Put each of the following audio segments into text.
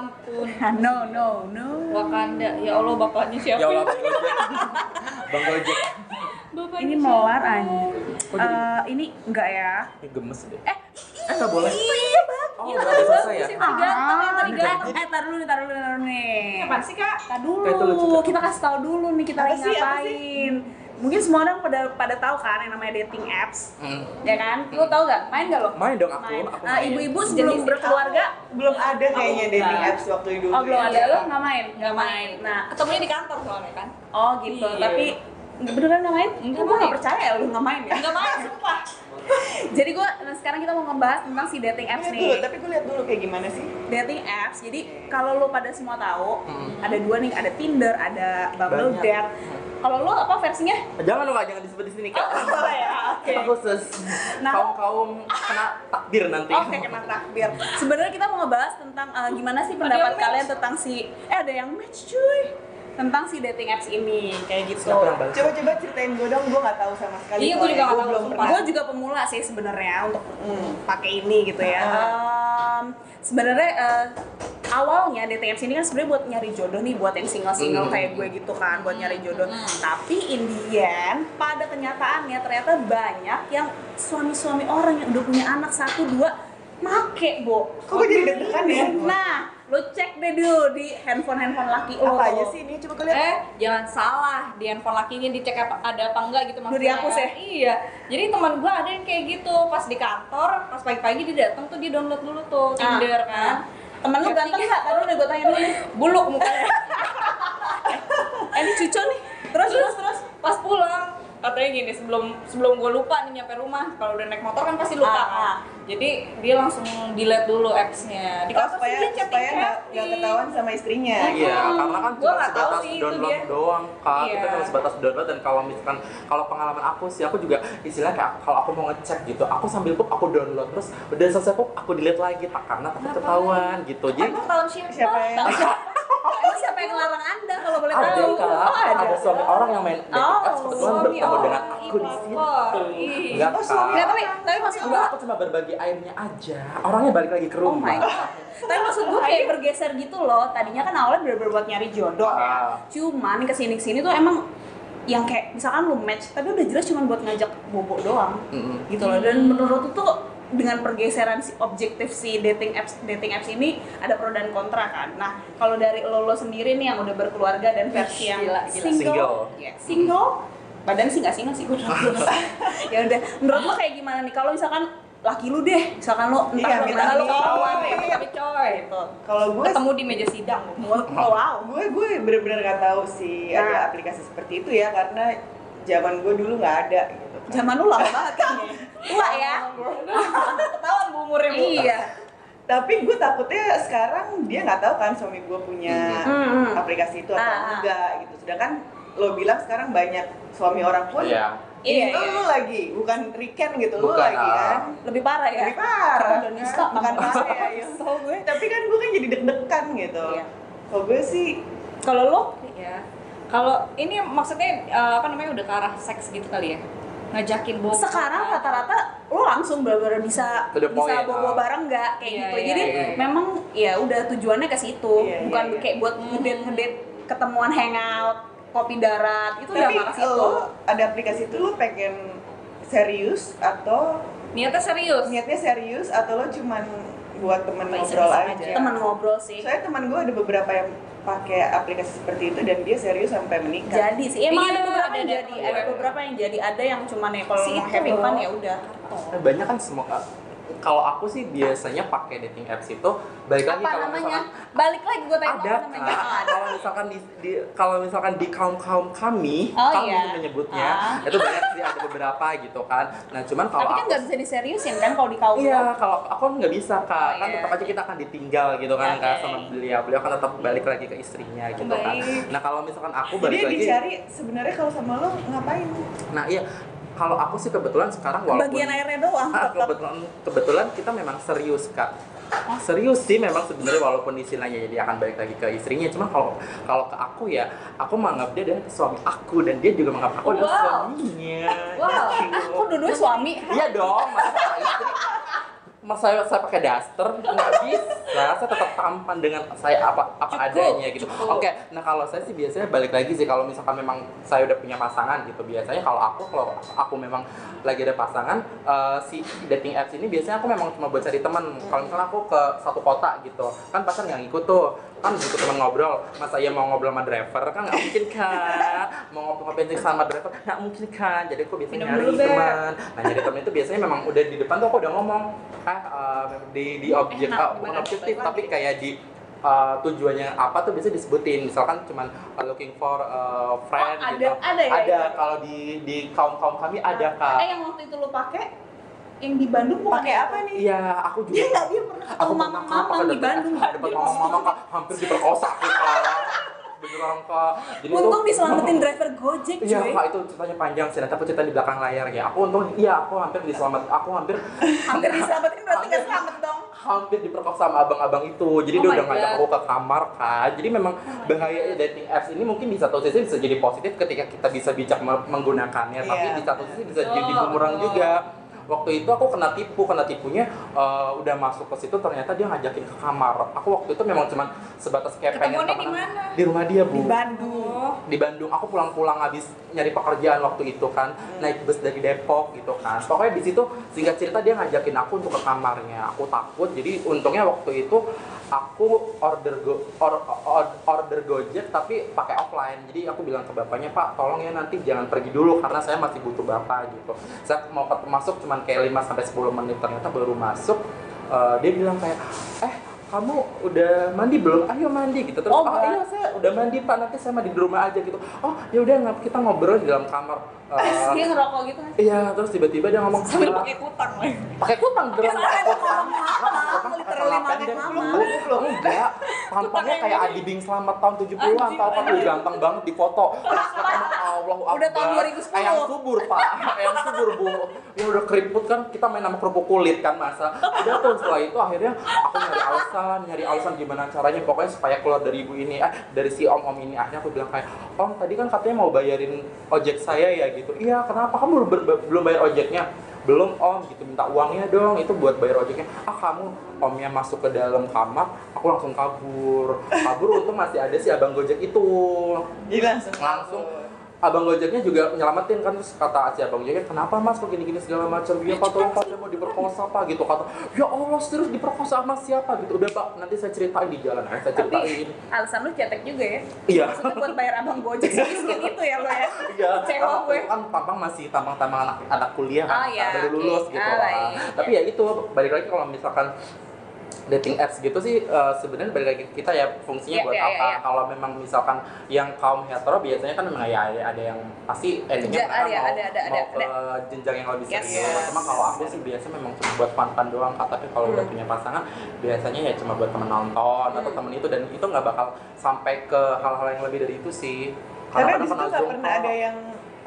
ampun. no no no Wakanda. Ya Allah bapaknya siapa? Ya Allah Bang Gojek. Bang Gojek. Bapaknya ini aja Kok jadi- Eh, ini enggak ya Ini gemes deh. eh Eh nggak boleh. iya bang Oh, Yang udah tadi selesai bagus, ya? yang tadi ganteng, yang tadi Ah, ganteng. eh tar dulu nih tar dulu tar dulu nih Apaan sih kak? Tar dulu, kita kasih tahu dulu nih kita Apa lagi apa ngapain. Mungkin semua orang pada pada tahu kan yang namanya dating apps, Hmm. ya kan? Lu tahu gak? Main gak lo? Main dong aku, Main. aku Nah, main. ibu-ibu sebelum berkeluarga, belum ada kayaknya Oh, dating apps waktu dulu oh belum ada lo nggak main? Nggak main. Nah, Ketemunya di kantor soalnya kan? oh gitu. Iya. Tapi beneran nggak main? Nggak Gue nggak percaya lu nggak main ya. Enggak main, sumpah. Jadi gue nah sekarang kita mau ngebahas tentang si dating apps Lihat dulu, nih. tapi gue lihat dulu kayak gimana sih Dating apps. Jadi kalau lu pada semua tahu, Hmm. ada dua nih, ada Tinder, ada Bumble Banyak. Date. Kalau lu apa versinya? Jangan dong kak, jangan disebut di sini kak. Oh ya, oke. Kita khusus Nah. kaum kaum kena takdir nanti. Oke, kena takbir. Sebenarnya kita mau ngebahas tentang eh, gimana sih pendapat kalian match. tentang si eh ada yang match cuy tentang si dating apps ini kayak gitu. Coba-coba ceritain gue dong gue nggak tahu sama sekali Iya, gua soalnya juga nggak gua tahu, Gue juga pemula sih sebenarnya untuk mm, pakai ini gitu ya. Em, sebenarnya eh, awalnya dating apps ini kan sebenarnya buat nyari jodoh nih buat yang single-single Hmm. kayak gue gitu kan buat nyari jodoh. Hmm. Tapi in the end pada kenyataannya ternyata banyak yang suami-suami orang yang udah punya anak satu dua make bo. Kok gue jadi deg-degan ya? Nah, lo cek deh dulu di handphone-handphone laki lo. apa aja sih ini coba kalian Eh, jangan salah. Di handphone lakinya dicek apa, ada apa enggak gitu maksudnya. dihapus ya? Iya. Jadi teman gua ada yang kayak gitu. Pas di kantor, pas pagi-pagi dia datang tuh dia download dulu tuh Tinder kan. Temen lu ganteng nggak? Tadi udah gue tanya dulu nih. Buluk mukanya. Eh, ini cucu nih. Terus, terus, terus. Pas pulang katanya gini sebelum sebelum gue lupa nih nyampe rumah kalau udah naik motor kan pasti lupa Ah, kan ah. Jadi dia langsung delete dulu appsnya di Oh, supaya dia supaya nggak ketahuan sama istrinya Iya, karena kan cuma sebatas sih itu download dia. doang kak. Kita Iya. cuma sebatas download dan kalau misalkan kalau pengalaman aku sih, aku juga istilah kayak kalau aku mau ngecek gitu, aku sambil pop aku download terus udah selesai pop aku delete lagi tak karena takut ketahuan gitu. Jadi Emang tahu siapa? Siapa yang- Tahu siapa? Yang ngelarang anda boleh ada tahu? kak, Oh, ada. ada suami orang yang main dating Oh, apps kebetulan suami bertemu dengan aku di situ. Enggak Oh, suami tapi tapi maksud gue aku cuma berbagi airnya aja. Orangnya balik lagi ke Oh rumah. my god. Tapi maksud gue kayak bergeser gitu loh. Tadinya kan awalnya bener-bener buat nyari jodoh ya. Ah. Cuman ke sini ke sini tuh emang yang kayak misalkan lu match tapi udah jelas cuma buat ngajak bobo doang Mm-mm. gitu loh dan menurut tuh dengan pergeseran si objektif si dating apps dating apps ini ada pro dan kontra kan nah kalau dari lo, lo sendiri nih yang udah berkeluarga dan versi yang Gila, gila. single Single. ya, single badan sih nggak single sih gue ya udah menurut lo kayak gimana nih kalau misalkan laki lu deh misalkan lo entah Iya, lo minta mana lo nih. ketahuan ya iya, tapi coy. gitu kalau gue Ketemu di meja sidang. oh, wow gue gue bener-bener nggak tahu sih Nah. ada aplikasi seperti itu ya karena zaman gue dulu nggak ada gitu kan. zaman lu lama banget kan tua ya Ketahuan bu umurnya bu. iya tapi gue takutnya sekarang dia nggak tahu kan suami gue punya Hmm. aplikasi itu atau Ah. enggak gitu sedangkan lo bilang sekarang banyak suami orang pun Iya. ini Iya, tuh iya. lu lagi bukan weekend gitu lu Bukan, lagi ah. kan lebih parah ya lebih parah kan? bukan Mama. parah ya iya. Kesel gue tapi kan gue kan jadi deg-degan gitu Iya. kalau gue sih kalau lo Ya. Kalau ini maksudnya eh, apa namanya udah ke arah seks gitu kali ya? Ngajakin bobo. sekarang rata-rata lo langsung bener-bener bisa bisa bobo ah. bareng nggak kayak Iya, gitu iya, jadi iya. memang ya udah tujuannya ke situ Iya, bukan iya, iya. kayak buat ngedate ngedate ketemuan hangout kopi darat itu udah ke situ lo ada aplikasi itu lo pengen serius atau Niatnya serius. niatnya serius atau lo cuman buat temen Apa ngobrol aja. aja? teman ngobrol sih. Soalnya teman gue ada beberapa yang pakai aplikasi seperti itu dan dia serius sampai menikah. Jadi sih. Emang Iya, ada beberapa ada- yang jadi ada beberapa. yang jadi. Ada yang cuman ya kalau Si mau itu having fun ya udah. Banyak kan semua kalau aku sih biasanya pakai dating apps itu balik lagi apa kalau namanya misalkan balik lagi gue tanya ada namanya kalau misalkan di, di kalau misalkan di kaum kaum kami Oh, kami iya. menyebutnya Ah. itu banyak sih ada beberapa gitu kan nah cuman kalau tapi kan nggak bisa diseriusin kan kalau di kaum Iya, kalau aku kan nggak bisa kak, Oh, kan iya. tetap aja kita akan ditinggal gitu kan Oke. kak sama beliau, beliau kan tetap balik lagi ke istrinya gitu kan. Baik. Nah kalau misalkan aku jadi balik yang lagi, dicari sebenarnya kalau sama lo ngapain nah iya, kalau aku sih kebetulan sekarang walaupun bagian airnya doang Ah, kebetulan kebetulan kita memang serius kak. Serius sih memang sebenarnya walaupun istilahnya jadi akan balik lagi ke istrinya. Cuma kalau kalau ke aku ya aku menganggap dia adalah suami aku dan dia juga menganggap aku adalah Wow. suaminya. Wow. gitu. kok dua-dua suami. Iya dong masa istri mas saya saya pakai daster nggak bisa. Saya tetap tampan dengan saya apa apa Cukup, adanya gitu. cukup. oke nah kalau saya sih biasanya balik lagi sih kalau misalkan memang saya udah punya pasangan gitu biasanya kalau aku kalau aku memang lagi ada pasangan eh, si dating apps ini biasanya aku memang cuma buat cari teman. Kalau misalnya aku ke satu kota gitu kan pacar nggak ngikut tuh kan butuh teman ngobrol. Masa iya mau ngobrol sama driver kan nggak mungkin kan mau ngobrol-ngobrol sama driver nggak mungkin kan jadi aku biasanya Minum nyari teman. Nah nyari teman itu biasanya memang udah di depan tuh aku udah ngomong ah eh, di di objek Enak, ah, bukan gimana? objektif tapi kayak di eh, tujuannya apa tuh biasanya disebutin. Misalkan cuman uh, looking for a friend Oh, ada- gitu. ada ya itu? kalau di di kaum kaum kami ada kak. Eh yang waktu itu lu pakai yang di Bandung Pakai apa nih? iya aku juga. Dia nggak dia pernah aku ketemu Kak, di Bandung. dapet mamang-mamang kak. hampir diperkosa aku kak. Beneran kak. Jadi Untung diselamatin driver Gojek Iya cuy. kak itu ceritanya panjang sih. Nanti aku cerita di belakang layar ya. Aku untung iya aku hampir diselamat. Aku hampir Hampir diselamatin berarti nggak selamat dong. hampir diperkosa sama abang-abang itu. Jadi Oh dia udah ngajak aku ke kamar kan jadi memang bahaya dating apps ini mungkin di satu sisi bisa jadi positif ketika kita bisa bijak me- menggunakannya tapi Iya. di satu sisi bisa jadi bumerang juga waktu itu aku kena tipu kena tipunya eh, udah masuk ke situ ternyata dia ngajakin ke kamar. Aku waktu itu memang cuman sebatas kayak pengen di temenan. mana? di rumah dia bu. Di Bandung. Oh, di Bandung. Aku pulang-pulang habis nyari pekerjaan waktu itu kan. Naik bus dari Depok gitu kan. Pokoknya di situ singkat cerita dia ngajakin aku untuk ke kamarnya. Aku takut. Jadi untungnya waktu itu aku order go, or- or- order Gojek tapi pakai offline. Jadi aku bilang ke bapaknya Pak tolong ya nanti jangan pergi dulu karena saya masih butuh bapak gitu. Saya mau masuk cuman kayak 5 sampai 10 menit ternyata baru masuk eh, dia bilang kayak eh kamu udah mandi belum? Ayo mandi gitu terus. Oh, Oh, iya saya udah mandi pak nanti saya mandi di rumah aja gitu. Oh ya udah kita ngobrol di dalam kamar. Eh, Dia ngerokok gitu kan. iya terus tiba-tiba dia ngomong sambil "Ah, pakai kutang lagi. pakai kutang beneran pakai kutang. Literally pakai mama. Belum enggak. Tampangnya kayak Adi Bing selamat tahun 70-an tau kan udah ganteng banget di foto. Terus Allah Udah tahun Akbar. 2010. Eyang subur pak, eyang subur bu. Ya udah keriput kan kita main sama kerupuk kulit kan masa. Udah tuh setelah itu akhirnya aku nyari alasan, nyari alasan gimana caranya pokoknya supaya keluar dari ibu ini, eh dari si om om ini. Akhirnya aku bilang kayak, om tadi kan katanya mau bayarin ojek saya ya gitu. Iya kenapa? Kamu belum bayar ojeknya? belum om. Gitu minta uangnya dong. Itu buat bayar ojeknya. Ah kamu omnya masuk ke dalam kamar aku langsung kabur. Kabur untung masih ada si abang gojek itu. Jadi langsung. Langsung abang gojeknya juga nyelamatin kan terus kata si abang gojeknya kenapa mas kok gini-gini segala macam dia pak tolong pak saya mau diperkosa pak gitu kata ya allah serius diperkosa sama siapa gitu udah pak nanti saya ceritain di jalan ayo saya Tapi ceritain alasan lu cetek juga ya. iya Maksudnya buat bayar abang Gojek semiskin itu ya lo ya. Iya, karena gue. kan tampang masih tampang-tampang anak anak kuliah kan, Oh, iya, baru lulus gitu. Ah, lah. baik. Tapi ya itu balik lagi kalau misalkan dating apps gitu sih eh, sebenarnya balik lagi kita ya fungsinya Iya, buat iya, apa? iya, iya. Kalau memang misalkan yang kaum hetero biasanya kan memang ya ada, ada yang pasti endingnya Ja- mereka ada, mau, ada, ada, mau ada, ke jenjang yang lebih Yes. serius. Cuma kalau aku sih biasanya memang cuma buat fun-fun doang. Tapi kalau udah Hmm. punya pasangan biasanya ya cuma buat temen nonton atau Hmm. temen itu dan itu nggak bakal sampai ke hal-hal yang lebih dari itu sih. Nggak Zoom pernah call. ada yang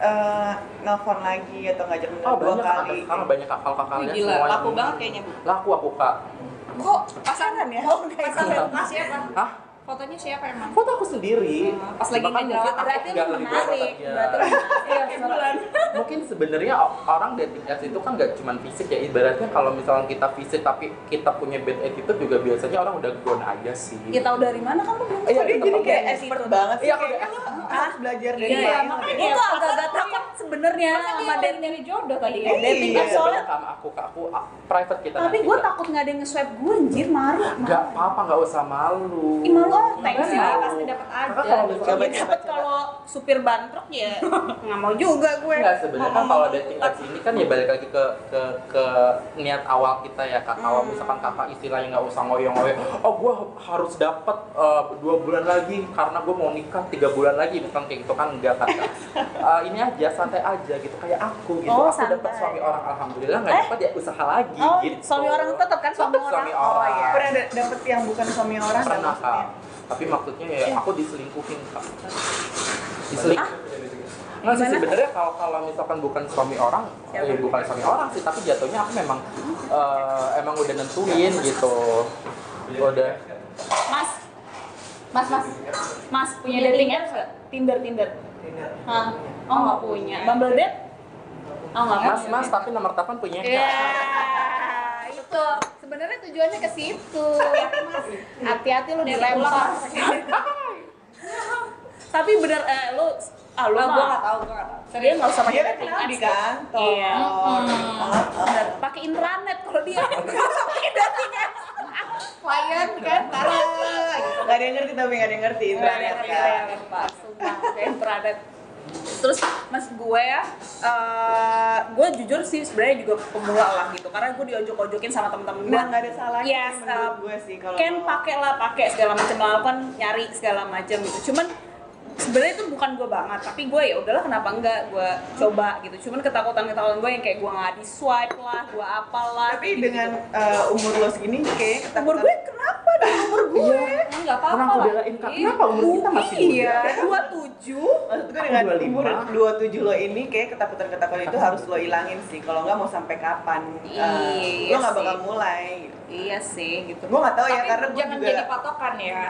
eh, nelfon lagi atau ngajak Oh dua banyak kak, kali. sekarang banyak kakak kakak Wih, gila, laku banget kayaknya. Laku aku kak. Kok pasangan ya? Oh, Pasangan siapa? Hah? Fotonya siapa emang? Foto aku sendiri. Oh, pas lagi Bahkan mungkin aku berarti nggak lu menarik. Berarti lu Iya, sebulan. mungkin sebenarnya orang dating apps itu kan nggak cuma fisik ya ibaratnya kalau misalnya kita fisik tapi kita punya bad attitude juga biasanya orang udah gone aja sih. Ya tahu dari mana kamu belum Iya, jadi aja. kayak expert banget sih. Iya, aku Kayaknya udah lu harus belajar dari Iya, dia. iya, makanya. Gue tuh agak-agak takut sebenarnya sama dating nyari jodoh tadi Iya, ya? dating Iya, apps soalnya. sama aku kak aku ah, private kita. Tapi nanti, gue Kak. takut nggak ada yang nge-swipe gue anjir malu. Nggak apa-apa, nggak usah malu. Ih, malu ah, thanks Makanya, ya, pasti dapat aja. Ya dapet kalau supir bantruk ya nggak mau juga gue. Enggak sebenarnya kan kalau dating apps ini kan ya balik lagi ke ke ke niat awal kita ya kak. Kalau misalkan kakak istilahnya nggak usah ngoyo-ngoyo. Oh gue harus dapat eh, dua bulan lagi karena gue mau nikah tiga bulan lagi bukan kayak gitu kan enggak kan. Kak. Eh, ini aja santai aja gitu kayak aku gitu. Oh, aku dapat santai. suami orang alhamdulillah nggak Eh? dapat ya usaha lagi Oh, gitu. suami orang tetap kan suami Tetap orang. suami Oh, orang. iya. Pernah da- dapet yang bukan suami orang nggak Pernah maksudnya? Tapi maksudnya ya aku diselingkuhin kak. Diselingkuhin. Nggak sih sebenarnya kalau kalau misalkan bukan suami orang, Siapa? eh, bukan suami orang sih, tapi jatuhnya aku memang eh, emang udah nentuin gitu. Udah. Mas, mas, mas, mas punya dating Tinder apps nggak? Tinder, Tinder. Hah? Oh nggak punya. punya. Bumble date? Oh nggak Mas, punya. mas, tapi nomor telepon punya Ya, Kak. itu sebenarnya tujuannya ke situ. Hati-hati lu dilempar. Tapi bener eh, lu ah lu Ah, mah gua nggak tahu, gua dia nggak usah pakai kan dating di apps kok. kantor. Iya. Bener, pakai intranet kalau dia pakai dating apps. Klien kan, parah. Gak ada yang ngerti tapi gak ada yang ngerti intranet kan. intranet. Terus mas gue ya, eh, gue jujur sih sebenarnya juga pemula lah gitu, karena gue diojok-ojokin sama temen-temen gue. Nah, nggak ada salahnya Yes, menurut uh, gue sih kalau Ken pakai lah, pakai segala macam lah, kan nyari segala macam gitu. Cuman sebenarnya itu bukan gue banget, tapi gue ya udahlah kenapa enggak gue coba gitu. Cuman ketakutan ketakutan gue yang kayak gue nggak di swipe lah, gue apalah. tapi gitu-gitu. dengan uh, umur lo segini kayak umur gue gue? Enggak apa-apa. Orang aku lah. belain kak, kenapa umur kita masih Iya, muda? 27 Maksud gue dengan Aku 25. umur 27 lo ini kayak ketakutan-ketakutan itu harus lo ilangin sih. Kalau nggak mau sampai kapan? uh, Iya lo nggak bakal mulai. Gitu. Iya sih gitu. Gue nggak tahu ya karena jangan juga jadi patokan ya.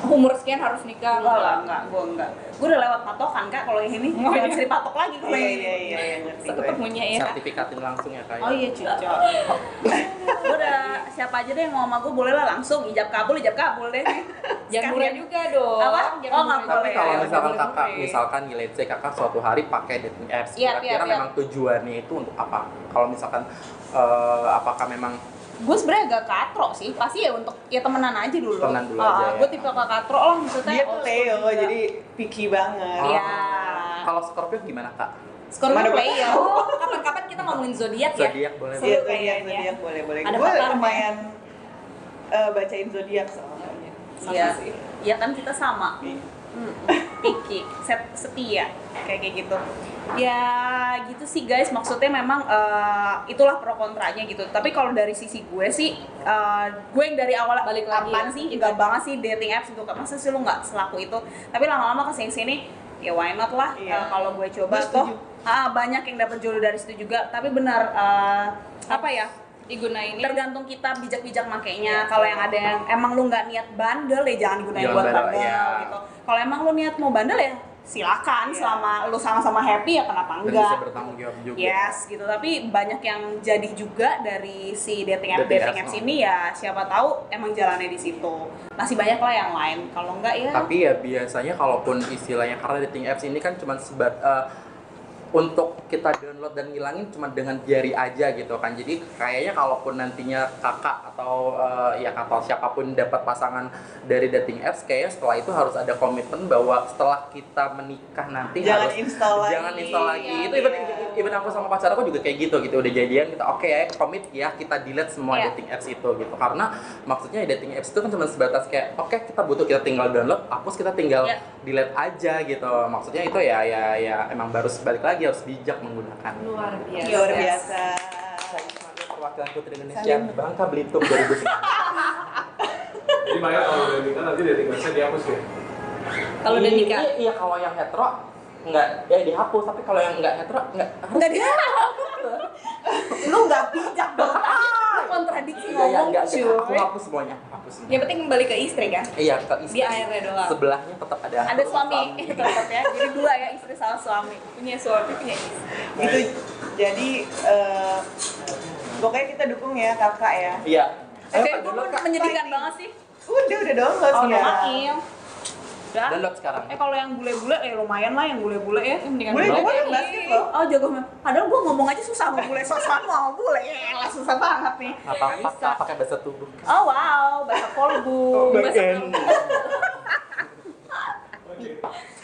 Umur sekian harus nikah. Enggak lah, enggak, gue enggak. Gue udah lewat patokan kak kalau yang ini. Iya. bisa dipatok lagi kalau Iya yang iya ini. iya iya ngerti gue. Seketemunya ya. Sertifikatin langsung ya kak. Oh iya cucok. gue udah siapa aja deh yang mau sama gue boleh lah langsung ijab kabul ijab kabul deh. Jangan murah juga dong. Apa? Jangan Oh, nggak. Tapi kalau misalkan kakak, misalkan let's say kakak suatu hari pakai dating apps, Iya, kira-kira iya, iya. memang tujuannya itu untuk apa? Kalau misalkan, eh, apakah memang Gue sebenarnya agak katro sih, pasti ya untuk ya temenan aja dulu. Temenan dulu aja ya. Gue tipe kakak katro lah maksudnya. Dia tuh Leo juga. jadi picky banget. Iya. kalau Scorpio gimana kak? Scorpio Mana- player. Oh, kapan-kapan kita ngomongin zodiak ya? Zodiak boleh. Iya, zodiak, zodiak boleh boleh. Ada Gue lumayan eh, bacain zodiak soalnya. Iya. Iya kan kita sama. Iya. Mm, picky, set, setia kayak kayak gitu. Ya gitu sih guys, maksudnya memang eh, itulah pro kontranya gitu. Tapi kalau dari sisi gue sih, eh, gue yang dari awal Balik lagi apaan ya. sih, enggak banget sih dating apps itu. Masa sih lu nggak selaku itu? Tapi lama-lama ke sini sini, ya why not lah. Iya. Eh, kalau gue coba setuju. Ah, banyak yang dapat jodoh dari situ juga. Tapi benar, eh, apa ya? Digunain tergantung kita bijak-bijak makainya. Kalau yang ada yang emang lu nggak niat bandel ya jangan digunain Jangan buat bandel, bandel iya. gitu. Kalau emang lu niat mau bandel ya silakan. Selama lu sama-sama happy ya kenapa Dan bisa enggak bertanggung jawab juga. yes gitu. Tapi banyak yang jadi juga dari si dating app Dating dating apps, ini ya siapa tahu emang jalannya di situ. Masih banyak lah yang lain. Kalau enggak ya. Tapi ya biasanya kalaupun istilahnya karena dating apps ini kan cuma sebat eh, untuk kita download dan ngilangin cuma dengan jari aja gitu kan. Jadi kayaknya kalaupun nantinya kakak atau eh, ya atau siapa pun dapat pasangan dari dating apps, kayaknya setelah itu harus ada komitmen bahwa setelah kita menikah nanti Jangan harus install lagi. jangan install lagi. Iya, itu iya. Even aku sama pacar aku juga kayak gitu gitu. Udah jadian kita oke ya komit ya kita delete semua Iya. dating apps itu gitu. Karena maksudnya dating apps itu kan cuma sebatas kayak oke kita butuh kita tinggal download, hapus kita tinggal Iya. delete aja gitu. Maksudnya itu ya ya ya emang baru balik lagi harus bijak menggunakan. luar biasa. Luar biasa. Perwakilan Putri Indonesia Bangka Belitung 2009. Jadi Maya kalau udah nikah nanti dating apps-nya dihapus ya? Kalau udah nikah. Iya kalau yang hetero enggak ya dihapus tapi kalau yang enggak hetero enggak enggak dia lu nggak bijak dong lu kontradiksi Iya, ya, ngomong enggak, enggak. aku cuy hapus semuanya, aku hapus semua. Yang penting kembali ke istri kan? Iya, ke istri. Dia akhirnya doang. Sebelahnya tetap ada ada suami tetap ya jadi dua ya istri sama suami Punya suami, punya istri. Itu jadi eh, pokoknya kita dukung ya kakak ya. Iya. Eh, download, Kak. menyedihkan banget sih Udah udah download oh ya udah Download sekarang. Eh kalau yang bule-bule eh lumayan lah yang bule-bule ya. Mendingan bule gue yang basket loh. Oh jago padahal gue ngomong aja susah mau bule. Sosan mau bule. Ya susah banget nih. Apa apa pakai bahasa tubuh? Oh wow. Bahasa kolbu. Bahasa